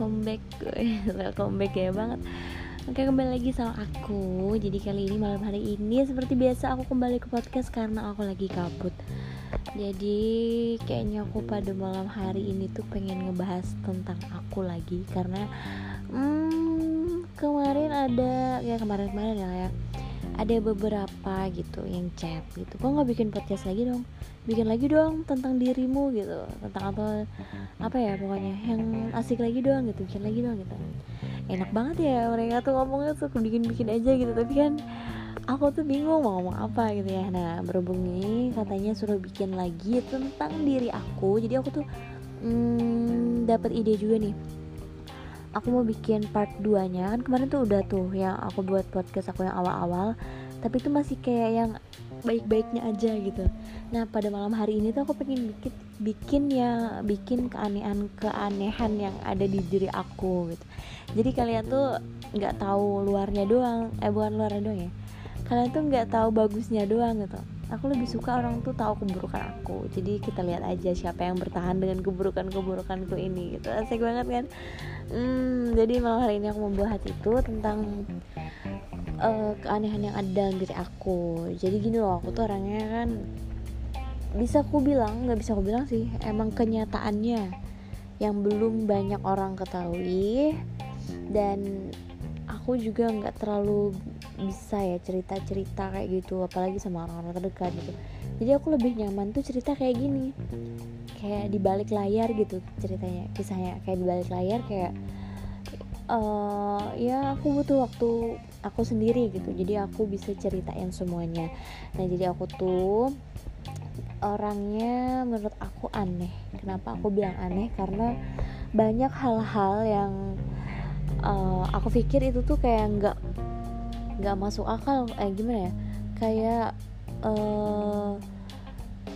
welcome back welcome back ya banget. Oke kembali lagi sama aku. Jadi kali ini malam hari ini Seperti biasa aku kembali ke podcast Karena aku lagi kabut. Jadi kayaknya aku pada malam hari ini tuh Pengen ngebahas tentang aku lagi Karena hmm, Kemarin ada Ya kemarin-kemarin ya, Ada beberapa gitu yang chat gitu. Kok gak bikin podcast lagi dong bikin lagi dong tentang dirimu gitu tentang apa apa ya pokoknya yang asik lagi doang gitu bikin lagi doang gitu. Enak banget ya mereka tuh ngomongnya tuh bikin bikin aja gitu tapi kan aku tuh bingung mau ngomong apa gitu ya. Nah berhubung ini katanya suruh bikin lagi tentang diri aku. Jadi aku tuh hmm, dapat ide juga nih. Aku mau bikin part 2 nya kan kemarin tuh udah tuh yang aku buat podcast aku yang awal-awal tapi itu masih kayak yang baik-baiknya aja gitu. Nah pada malam hari ini tuh aku pengen bikin bikin ya bikin keanehan keanehan yang ada di diri aku gitu. Jadi kalian tuh nggak tahu luarnya doang eh bukan luarnya doang ya. Kalian tuh nggak tahu bagusnya doang gitu. Aku lebih suka orang tuh tahu keburukan aku. Jadi kita lihat aja siapa yang bertahan dengan keburukan keburukanku ini gitu. Asik banget kan? Hmm, jadi malam hari ini aku membuat itu tentang uh, keanehan yang ada dalam diri aku. Jadi gini loh aku tuh orangnya kan bisa aku bilang nggak bisa aku bilang sih emang kenyataannya yang belum banyak orang ketahui dan aku juga nggak terlalu bisa ya cerita-cerita kayak gitu apalagi sama orang-orang terdekat gitu. Jadi aku lebih nyaman tuh cerita kayak gini kayak di balik layar gitu ceritanya kisahnya. Kayak di balik layar kayak uh, ya aku butuh waktu aku sendiri gitu. Jadi aku bisa ceritain semuanya. Nah jadi aku tuh orangnya menurut aku aneh. Kenapa aku bilang aneh? Karena banyak hal-hal yang uh, aku pikir itu tuh kayak nggak nggak masuk akal. Eh gimana ya? Kayak uh,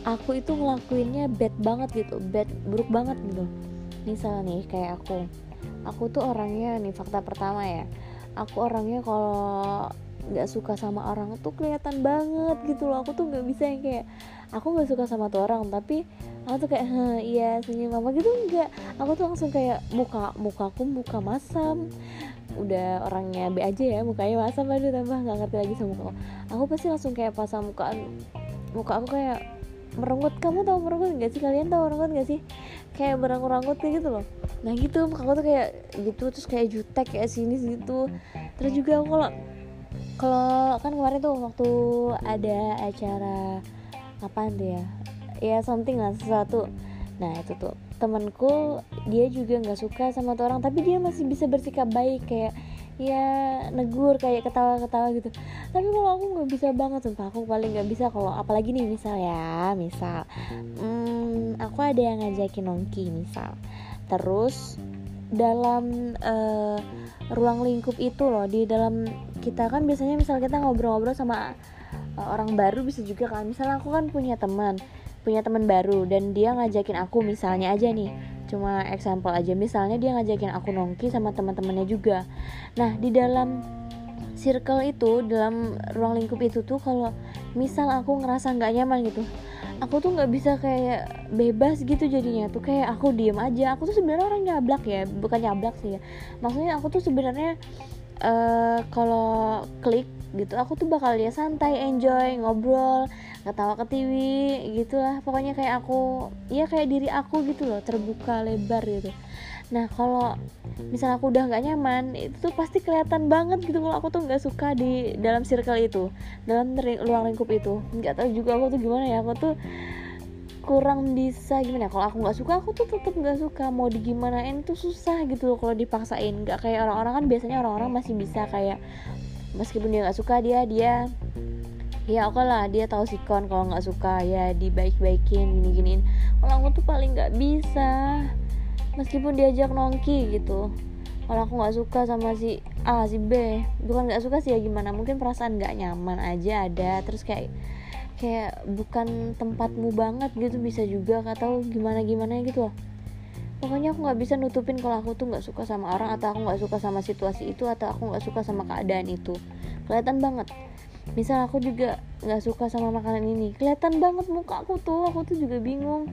aku itu ngelakuinnya bad banget gitu. Bad buruk banget gitu. Misalnya nih kayak aku. Aku tuh orangnya nih fakta pertama ya aku orangnya kalau nggak suka sama orang tuh kelihatan banget gitu loh. Aku tuh nggak bisa yang kayak aku nggak suka sama tuh orang tapi aku tuh kayak iya senyum mama gitu enggak aku tuh langsung kayak muka mukaku muka masam. Udah orangnya B aja ya mukanya masam aduh tambah nggak ngerti lagi sama muka aku pasti langsung kayak pasang muka muka aku kayak merenggut kamu tahu merenggut nggak sih? Kalian tahu merenggut nggak sih? Kayak beranggut-ranggut gitu loh. Nah gitu. Aku tuh kayak gitu terus kayak jutek kayak sini gitu terus juga aku kalau kalau kan kemarin tuh waktu ada acara apa tuh ya? Ya something lah sesuatu. Nah itu tuh temanku dia juga nggak suka sama tuh orang tapi dia masih bisa bersikap baik kayak ya negur kayak ketawa-ketawa gitu. Tapi kalau aku nggak bisa banget sumpah. Aku paling nggak bisa kalau apalagi nih misal ya misal hmm, aku ada yang ngajakin nongki misal. Terus dalam uh, ruang lingkup itu loh di dalam kita kan biasanya misal kita ngobrol-ngobrol sama uh, orang baru bisa juga kan. Misalnya aku kan punya teman punya teman baru dan dia ngajakin aku misalnya aja nih cuma example aja. Misalnya dia ngajakin aku nongki sama teman-temannya juga. Nah di dalam circle itu dalam ruang lingkup itu tuh kalau misal aku ngerasa nggak nyaman gitu aku tuh nggak bisa kayak bebas gitu jadinya tuh. Kayak aku diem aja. Aku tuh sebenarnya orang nyablak ya bukan nyablak sih ya. Maksudnya aku tuh sebenarnya uh, kalau klik gitu. Aku tuh bakal dia santai enjoy ngobrol ketawa ke TV gitulah. Pokoknya kayak aku ya kayak diri aku gitu loh terbuka lebar gitu. Nah kalau misalnya aku udah nggak nyaman itu tuh pasti kelihatan banget gitu kalau aku tuh nggak suka di dalam circle itu dalam ruang lingkup itu. Nggak tahu juga aku tuh gimana ya aku tuh kurang bisa gimana. Kalau aku nggak suka aku tuh tetap nggak suka. Mau digimanain tuh susah gitu loh kalau dipaksain. Nggak kayak orang-orang kan biasanya orang-orang masih bisa kayak meskipun dia nggak suka dia dia ya oke lah dia tahu sikon kalau nggak suka ya dibaik-baikin gini-giniin. Kalau aku tuh paling nggak bisa meskipun diajak nongki gitu. Kalau aku nggak suka sama si A si B bukan nggak suka sih ya gimana mungkin perasaan nggak nyaman aja ada terus kayak kayak bukan tempatmu banget gitu bisa juga atau gimana gimana gitu loh pokoknya aku nggak bisa nutupin kalau aku tuh nggak suka sama orang atau aku nggak suka sama situasi itu atau aku nggak suka sama keadaan itu. Kelihatan banget. Misal aku juga nggak suka sama makanan ini. Kelihatan banget muka aku tuh. Aku tuh juga bingung.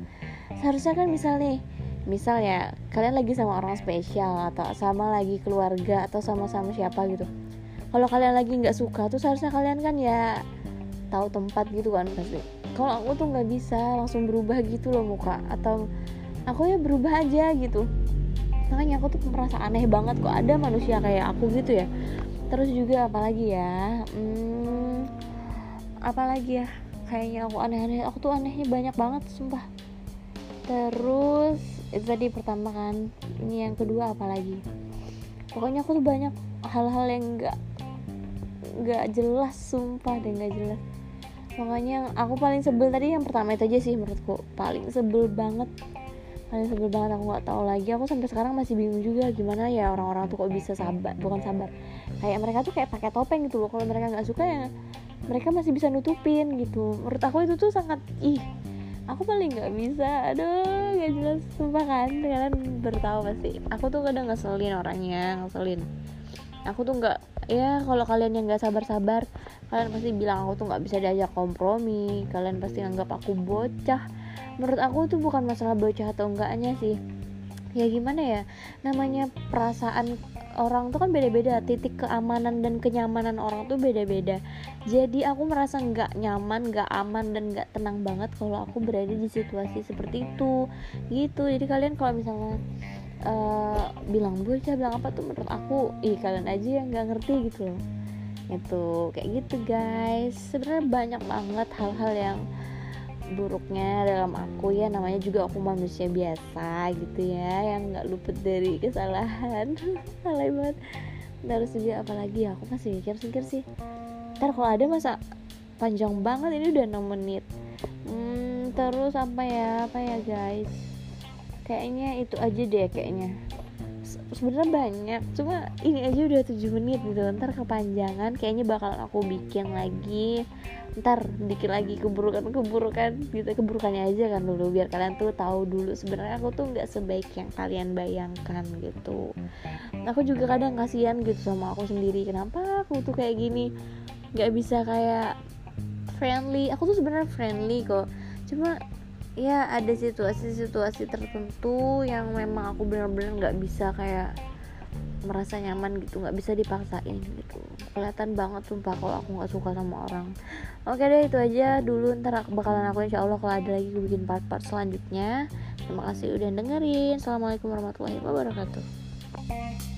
Seharusnya kan misalnya misal ya kalian lagi sama orang spesial atau sama lagi keluarga atau sama-sama siapa gitu. Kalau kalian lagi nggak suka tuh seharusnya kalian kan ya tahu tempat gitu kan pasti. Kalau aku tuh nggak bisa langsung berubah gitu loh muka atau aku ya berubah aja gitu. Makanya aku tuh merasa aneh banget kok ada manusia kayak aku gitu ya. Terus juga apalagi ya hmm, apalagi ya kayaknya aku aneh-aneh aku tuh anehnya banyak banget sumpah. Terus itu tadi pertama kan ini yang kedua apalagi. Pokoknya aku tuh banyak hal-hal yang nggak nggak jelas sumpah dan nggak jelas. Makanya aku paling sebel tadi yang pertama itu aja sih menurutku. Paling sebel banget paling sebel banget aku nggak tahu lagi. Aku sampai sekarang masih bingung juga gimana ya orang-orang tuh kok bisa sabar bukan sabar. Kayak mereka tuh kayak pakai topeng gitu loh. Kalau mereka nggak suka ya mereka masih bisa nutupin gitu. Menurut aku itu tuh sangat ih aku paling nggak bisa. Aduh gak jelas. Sumpah kan kalian bertahu pasti. Aku tuh kadang ngeselin orangnya ngeselin. Aku tuh nggak ya kalau kalian yang nggak sabar-sabar kalian pasti bilang aku tuh nggak bisa diajak kompromi. Kalian pasti nganggap aku bocah menurut aku tuh bukan masalah bocah atau enggaknya sih. Ya gimana ya namanya perasaan orang tuh kan beda-beda titik keamanan dan kenyamanan orang tuh beda-beda. Jadi aku merasa nggak nyaman nggak aman dan nggak tenang banget kalau aku berada di situasi seperti itu. Gitu. Jadi kalian kalau misalnya uh, bilang bocah bilang apa tuh menurut aku ih kalian aja yang nggak ngerti gitu loh. Itu kayak gitu guys. Sebenarnya banyak banget hal-hal yang buruknya dalam aku ya namanya juga aku manusia biasa gitu ya yang nggak luput dari kesalahan. Salah banget. Terus juga apalagi ya? Aku masih mikir-mikir sih. Ntar kalau ada masa panjang banget ini udah 6 menit. Hmm, terus apa ya apa ya guys? Kayaknya itu aja deh kayaknya sebenarnya banyak cuma ini aja udah 7 menit gitu. Ntar kepanjangan kayaknya bakal aku bikin lagi. Ntar dikit lagi keburukan keburukan gitu. Keburukannya aja kan dulu biar kalian tuh tahu dulu. Sebenarnya aku tuh nggak sebaik yang kalian bayangkan gitu. Aku juga kadang kasihan gitu sama aku sendiri. Kenapa aku tuh kayak gini? Nggak bisa kayak friendly. Aku tuh sebenarnya friendly kok. Cuma ya ada situasi-situasi tertentu yang memang aku benar-benar nggak bisa kayak merasa nyaman gitu nggak bisa dipaksain gitu. Kelihatan banget sumpah kalau aku nggak suka sama orang. Oke deh itu aja dulu. Ntar aku bakalan aku insya Allah kalau ada lagi bikin part-part selanjutnya. Terima kasih udah dengerin. Assalamualaikum warahmatullahi wabarakatuh